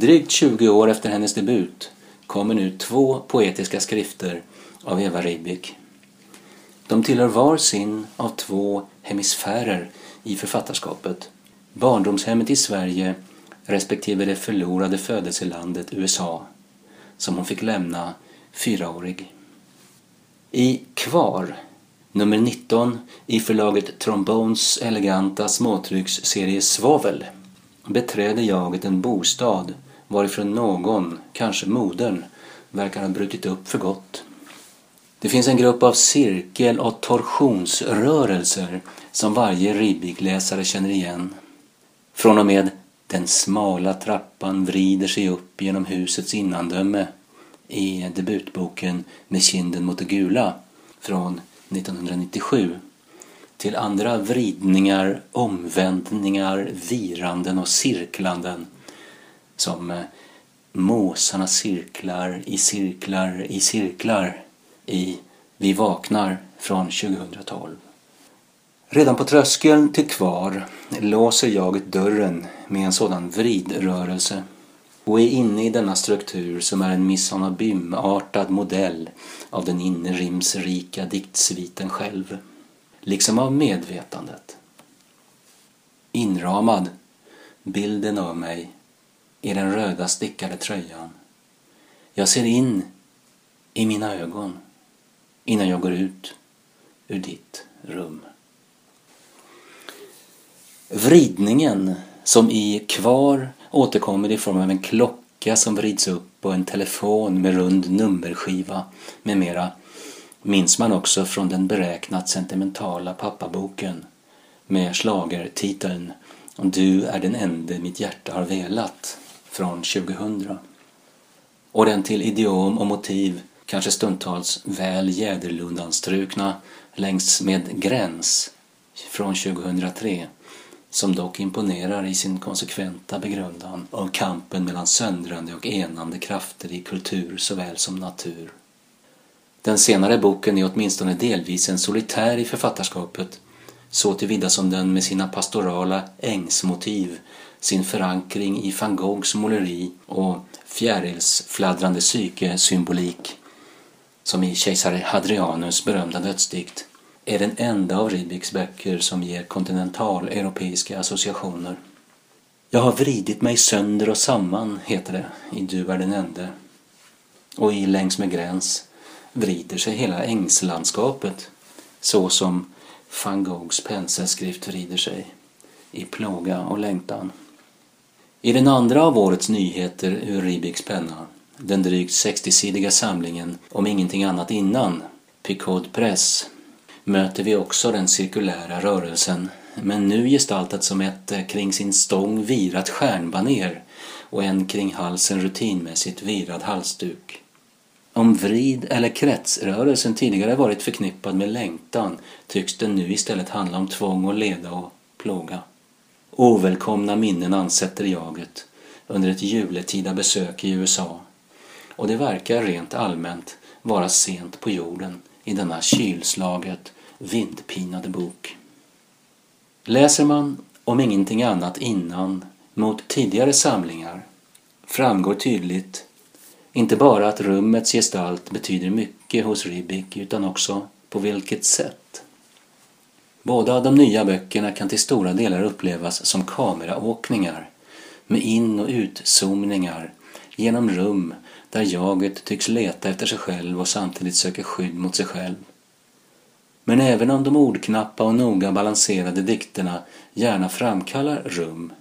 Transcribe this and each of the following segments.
Drygt 20 år efter hennes debut kommer nu två poetiska skrifter av Eva Ribik. De tillhör var sin av två hemisfärer i författarskapet. Barndomshemmet i Sverige respektive det förlorade födelselandet USA som hon fick lämna fyraårig. I Kvar, nummer 19 i förlaget Trombones eleganta småtrycksserie Svavel beträder jaget en bostad varifrån någon, kanske modern, verkar ha brutit upp för gott. Det finns en grupp av cirkel och torsionsrörelser som varje ribbigläsare känner igen. Från och med den smala trappan vrider sig upp genom husets innandöme i debutboken Med kinden mot det gula från 1997 till andra vridningar, omvändningar, viranden och cirklanden som eh, måsarna cirklar i cirklar i cirklar i Vi vaknar från 2012. Redan på tröskeln till kvar låser jag dörren med en sådan vridrörelse och är inne i denna struktur som är en Missonabym-artad modell av den inrimsrika diktsviten själv, liksom av medvetandet. Inramad, bilden av mig, i den röda stickade tröjan. Jag ser in i mina ögon innan jag går ut ur ditt rum. Vridningen som i Kvar återkommer i form av en klocka som vrids upp och en telefon med rund nummerskiva med mera minns man också från den beräknat sentimentala pappaboken med slagertiteln Du är den ende mitt hjärta har velat från 2000. Och den till idiom och motiv kanske stundtals väl Jäderlundanstrukna längs med Gräns från 2003 som dock imponerar i sin konsekventa begrundan av kampen mellan söndrande och enande krafter i kultur såväl som natur. Den senare boken är åtminstone delvis en solitär i författarskapet så tillvida som den med sina pastorala ängsmotiv, sin förankring i van Goghs måleri och fjärilsfladdrande psykesymbolik som i kejsare Hadrianus berömda dödsdikt är den enda av Rydbecks böcker som ger kontinentaleuropeiska associationer. Jag har vridit mig sönder och samman, heter det i Du är den ende. Och i Längs med gräns vrider sig hela ängslandskapet så som van Goghs penselskrift vrider sig i plåga och längtan. I den andra av årets nyheter ur Ribiks penna, den drygt 60-sidiga samlingen Om ingenting annat innan, Picod Press, möter vi också den cirkulära rörelsen, men nu gestaltat som ett eh, kring sin stång virat stjärnbaner och en kring halsen rutinmässigt virad halsduk. Om vrid eller kretsrörelsen tidigare varit förknippad med längtan tycks den nu istället handla om tvång och leda och plåga. Ovälkomna minnen ansätter jaget under ett juletida besök i USA och det verkar rent allmänt vara sent på jorden i denna kylslaget vindpinade bok. Läser man om ingenting annat innan mot tidigare samlingar framgår tydligt inte bara att rummets gestalt betyder mycket hos Ribic utan också på vilket sätt. Båda de nya böckerna kan till stora delar upplevas som kameraåkningar med in och utzoomningar genom rum där jaget tycks leta efter sig själv och samtidigt söker skydd mot sig själv. Men även om de ordknappa och noga balanserade dikterna gärna framkallar rum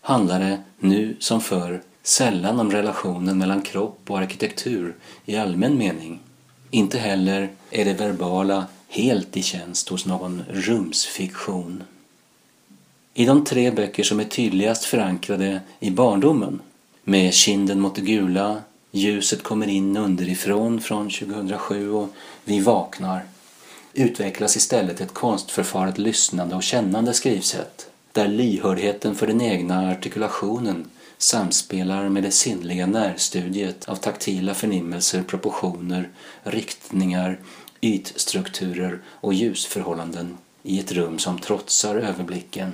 handlar det nu som förr sällan om relationen mellan kropp och arkitektur i allmän mening. Inte heller är det verbala helt i tjänst hos någon rumsfiktion. I de tre böcker som är tydligast förankrade i barndomen, med Kinden mot det gula, Ljuset kommer in underifrån från 2007 och Vi vaknar, utvecklas istället ett konstförfaret lyssnande och kännande skrivsätt där lyhördheten för den egna artikulationen samspelar med det sinnliga närstudiet av taktila förnimmelser, proportioner, riktningar, ytstrukturer och ljusförhållanden i ett rum som trotsar överblicken.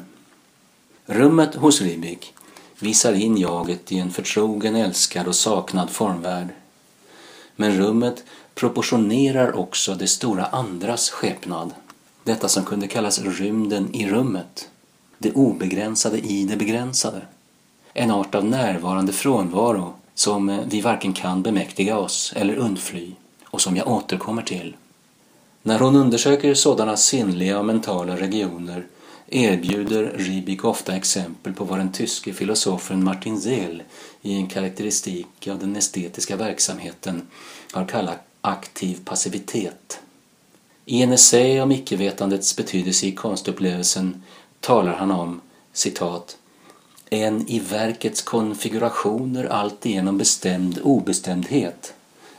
Rummet hos Rybik visar in jaget i en förtrogen, älskad och saknad formvärld. Men rummet proportionerar också det stora andras skepnad. Detta som kunde kallas rymden i rummet. Det obegränsade i det begränsade. En art av närvarande frånvaro som vi varken kan bemäktiga oss eller undfly och som jag återkommer till. När hon undersöker sådana sinnliga och mentala regioner erbjuder Ribik ofta exempel på vad den tyske filosofen Martin Seel i en karaktäristik av den estetiska verksamheten har kallat aktiv passivitet. I en essä om icke-vetandets betydelse i konstupplevelsen talar han om citat en i verkets konfigurationer alltigenom bestämd obestämdhet,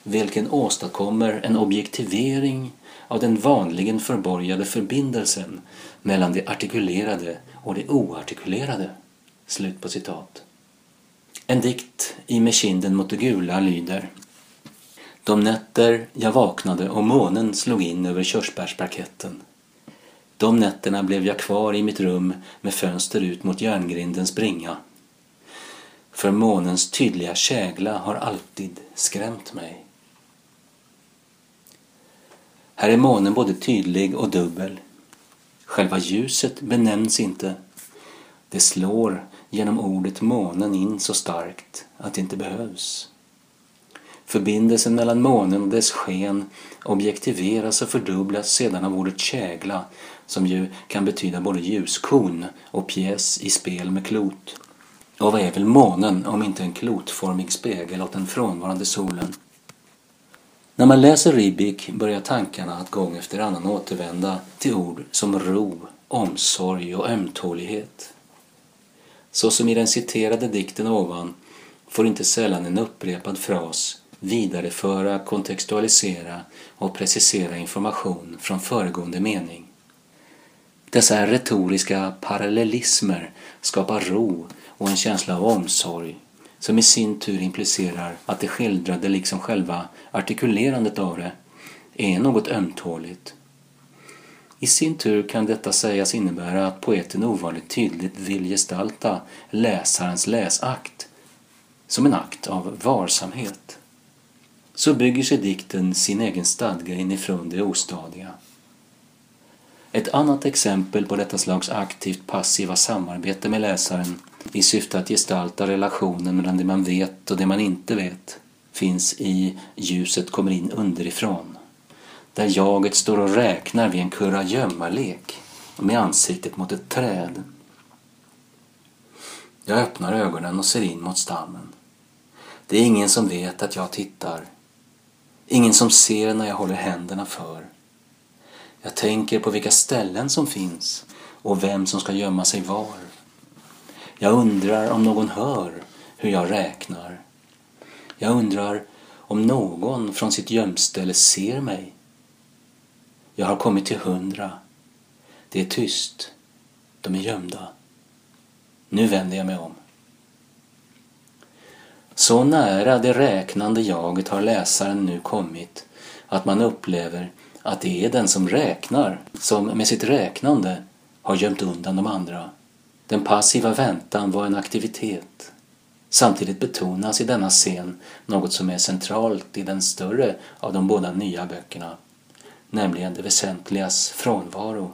vilken åstadkommer en objektivering av den vanligen förborgade förbindelsen mellan det artikulerade och det oartikulerade. Slut på citat. En dikt i Med kinden mot det gula lyder De nätter jag vaknade och månen slog in över körsbärsparketten. De nätterna blev jag kvar i mitt rum med fönster ut mot järngrindens bringa. För månens tydliga kägla har alltid skrämt mig. Här är månen både tydlig och dubbel. Själva ljuset benämns inte. Det slår genom ordet månen in så starkt att det inte behövs. Förbindelsen mellan månen och dess sken objektiveras och fördubblas sedan av ordet kägla som ju kan betyda både ljuskon och pjäs i spel med klot. Och vad är väl månen om inte en klotformig spegel åt den frånvarande solen? När man läser Ribik börjar tankarna att gång efter annan återvända till ord som ro, omsorg och ömtålighet. Så som i den citerade dikten ovan får inte sällan en upprepad fras vidareföra, kontextualisera och precisera information från föregående mening. Dessa retoriska parallellismer skapar ro och en känsla av omsorg som i sin tur implicerar att det skildrade liksom själva artikulerandet av det är något ömtåligt. I sin tur kan detta sägas innebära att poeten ovanligt tydligt vill gestalta läsarens läsakt som en akt av varsamhet. Så bygger sig dikten sin egen stadga inifrån det ostadiga. Ett annat exempel på detta slags aktivt passiva samarbete med läsaren i syfte att gestalta relationen mellan det man vet och det man inte vet finns i Ljuset kommer in underifrån. Där jaget står och räknar vid en kurragömmalek med ansiktet mot ett träd. Jag öppnar ögonen och ser in mot stammen. Det är ingen som vet att jag tittar. Ingen som ser när jag håller händerna för. Jag tänker på vilka ställen som finns och vem som ska gömma sig var. Jag undrar om någon hör hur jag räknar. Jag undrar om någon från sitt gömställe ser mig. Jag har kommit till hundra. Det är tyst. De är gömda. Nu vänder jag mig om. Så nära det räknande jaget har läsaren nu kommit att man upplever att det är den som räknar som med sitt räknande har gömt undan de andra. Den passiva väntan var en aktivitet. Samtidigt betonas i denna scen något som är centralt i den större av de båda nya böckerna, nämligen det väsentligas frånvaro.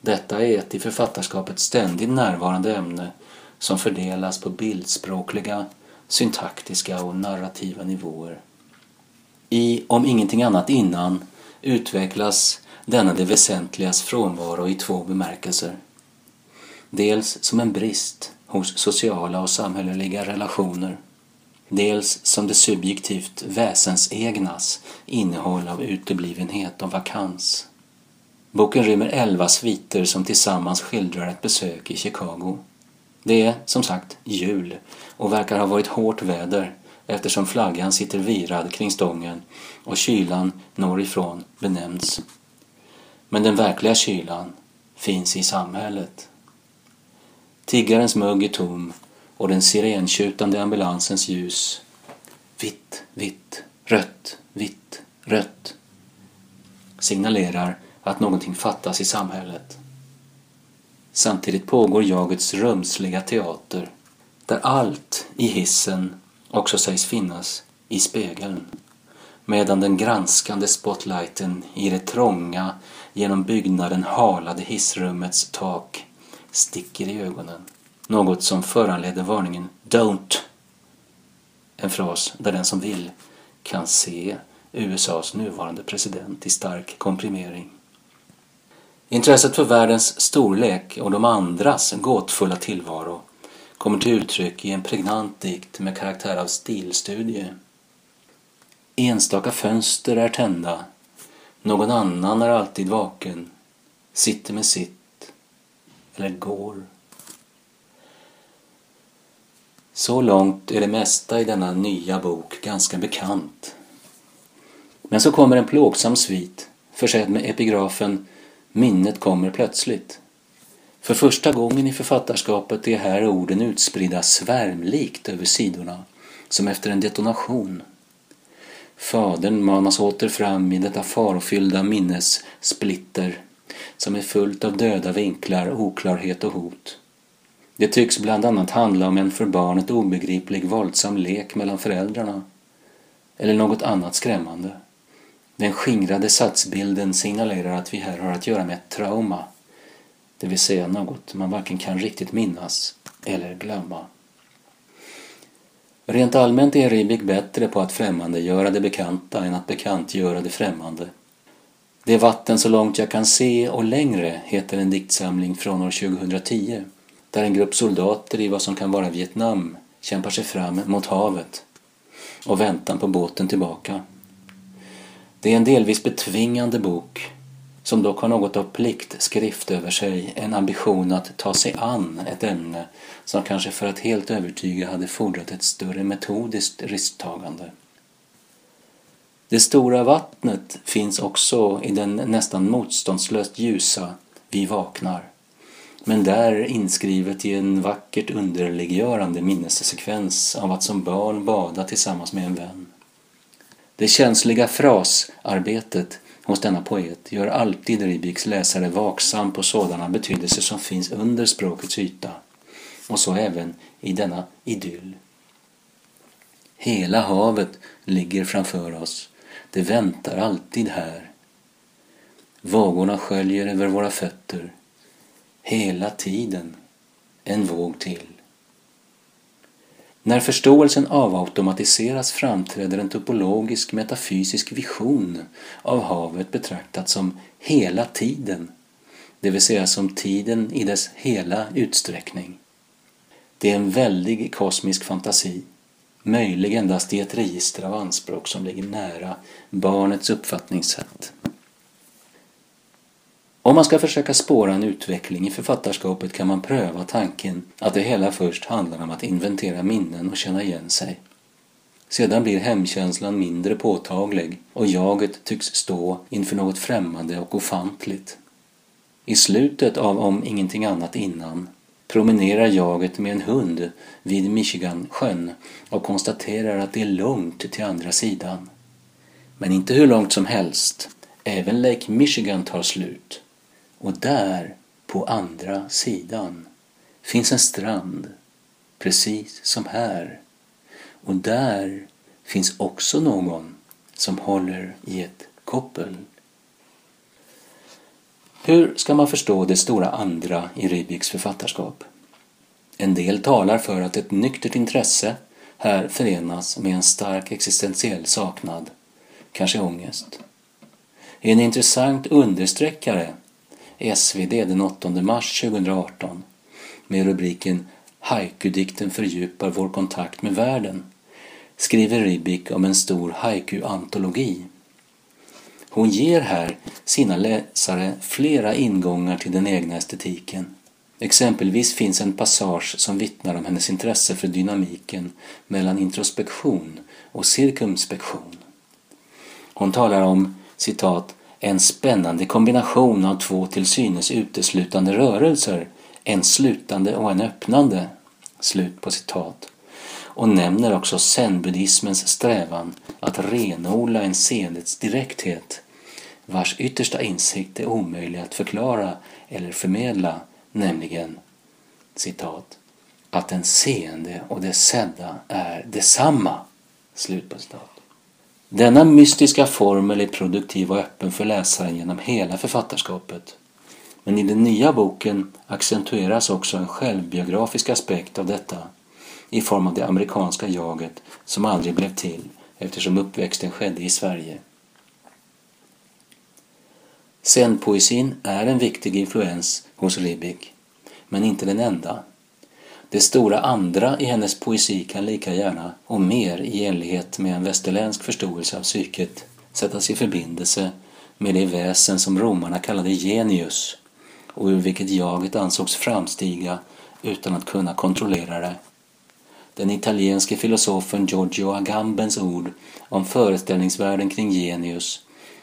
Detta är ett i författarskapet ständigt närvarande ämne som fördelas på bildspråkliga, syntaktiska och narrativa nivåer. I Om ingenting annat innan utvecklas denna det väsentligas frånvaro i två bemärkelser. Dels som en brist hos sociala och samhälleliga relationer. Dels som det subjektivt väsensegnas innehåll av uteblivenhet och vakans. Boken rymmer elva sviter som tillsammans skildrar ett besök i Chicago. Det är, som sagt, jul och verkar ha varit hårt väder eftersom flaggan sitter virad kring stången och kylan norrifrån benämns. Men den verkliga kylan finns i samhället. Tiggarens mugg är tom och den sirentjutande ambulansens ljus vitt, vitt, rött, vitt, rött signalerar att någonting fattas i samhället. Samtidigt pågår jagets rumsliga teater där allt i hissen också sägs finnas i spegeln medan den granskande spotlighten i det trånga, genom byggnaden halade hissrummets tak sticker i ögonen. Något som föranleder varningen Don't! En fras där den som vill kan se USAs nuvarande president i stark komprimering. Intresset för världens storlek och de andras gåtfulla tillvaro kommer till uttryck i en pregnant dikt med karaktär av stilstudie. Enstaka fönster är tända, någon annan är alltid vaken, sitter med sitt eller går. Så långt är det mesta i denna nya bok ganska bekant. Men så kommer en plågsam svit försedd med epigrafen Minnet kommer plötsligt. För första gången i författarskapet är här orden utspridda svärmlikt över sidorna, som efter en detonation. Fadern manas åter fram i detta farofyllda minnessplitter som är fullt av döda vinklar, oklarhet och hot. Det tycks bland annat handla om en för barnet obegriplig våldsam lek mellan föräldrarna. Eller något annat skrämmande. Den skingrade satsbilden signalerar att vi här har att göra med ett trauma, det vill säga något man varken kan riktigt minnas eller glömma. Rent allmänt är Ribik bättre på att främmandegöra det bekanta än att bekantgöra det främmande. Det vatten så långt jag kan se och längre heter en diktsamling från år 2010 där en grupp soldater i vad som kan vara Vietnam kämpar sig fram mot havet och väntan på båten tillbaka. Det är en delvis betvingande bok som dock har något av pliktskrift över sig, en ambition att ta sig an ett ämne som kanske för att helt övertyga hade fordrat ett större metodiskt risktagande. Det stora vattnet finns också i den nästan motståndslöst ljusa Vi vaknar, men där inskrivet i en vackert underliggörande minnessekvens av att som barn bada tillsammans med en vän. Det känsliga frasarbetet hos denna poet gör alltid Ribiks läsare vaksam på sådana betydelser som finns under språkets yta, och så även i denna idyll. Hela havet ligger framför oss, det väntar alltid här. Vågorna sköljer över våra fötter, hela tiden en våg till. När förståelsen avautomatiseras framträder en topologisk metafysisk vision av havet betraktat som hela tiden, det vill säga som tiden i dess hela utsträckning. Det är en väldig kosmisk fantasi, möjlig endast i ett register av anspråk som ligger nära barnets uppfattningssätt. Om man ska försöka spåra en utveckling i författarskapet kan man pröva tanken att det hela först handlar om att inventera minnen och känna igen sig. Sedan blir hemkänslan mindre påtaglig och jaget tycks stå inför något främmande och ofantligt. I slutet av Om ingenting annat innan promenerar jaget med en hund vid Michigansjön och konstaterar att det är långt till andra sidan. Men inte hur långt som helst. Även Lake Michigan tar slut. Och där, på andra sidan, finns en strand, precis som här. Och där finns också någon som håller i ett koppel. Hur ska man förstå det stora andra i Ribiks författarskap? En del talar för att ett nyktert intresse här förenas med en stark existentiell saknad, kanske ångest. En intressant understreckare SvD den 8 mars 2018 med rubriken Haiku-dikten fördjupar vår kontakt med världen skriver Ribik om en stor haiku-antologi. Hon ger här sina läsare flera ingångar till den egna estetiken. Exempelvis finns en passage som vittnar om hennes intresse för dynamiken mellan introspektion och cirkumspektion. Hon talar om citat en spännande kombination av två till synes uteslutande rörelser, en slutande och en öppnande. Slut på citat. Och nämner också zenbuddismens strävan att renodla en seendets direkthet, vars yttersta insikt är omöjlig att förklara eller förmedla, nämligen citat att den seende och det sedda är detsamma. Slut på citat. Denna mystiska formel är produktiv och öppen för läsaren genom hela författarskapet. Men i den nya boken accentueras också en självbiografisk aspekt av detta i form av det amerikanska jaget som aldrig blev till eftersom uppväxten skedde i Sverige. Zen-poesin är en viktig influens hos Ribbick, men inte den enda. Det stora andra i hennes poesi kan lika gärna, och mer i enlighet med en västerländsk förståelse av psyket, sättas i förbindelse med det väsen som romarna kallade genius och ur vilket jaget ansågs framstiga utan att kunna kontrollera det. Den italienske filosofen Giorgio Agambens ord om föreställningsvärlden kring genius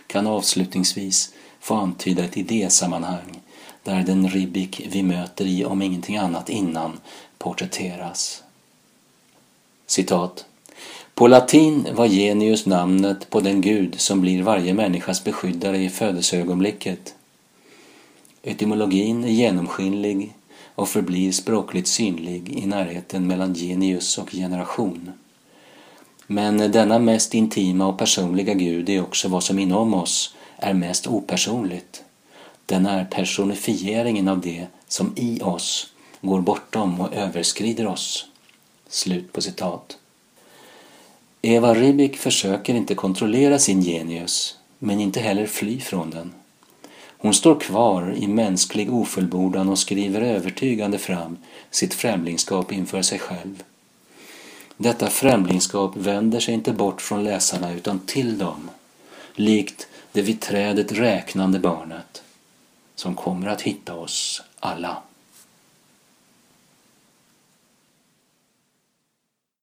kan avslutningsvis få antyda ett idésammanhang där den ribbik vi möter i om ingenting annat innan porträtteras. Citat. På latin var genius namnet på den gud som blir varje människas beskyddare i födelseögonblicket. Etymologin är genomskinlig och förblir språkligt synlig i närheten mellan genius och generation. Men denna mest intima och personliga gud är också vad som inom oss är mest opersonligt. Den är personifieringen av det som i oss går bortom och överskrider oss. Slut på citat. Eva Rybik försöker inte kontrollera sin genius, men inte heller fly från den. Hon står kvar i mänsklig ofullbordan och skriver övertygande fram sitt främlingskap inför sig själv. Detta främlingskap vänder sig inte bort från läsarna utan till dem, likt det vid trädet räknande barnet som kommer att hitta oss alla.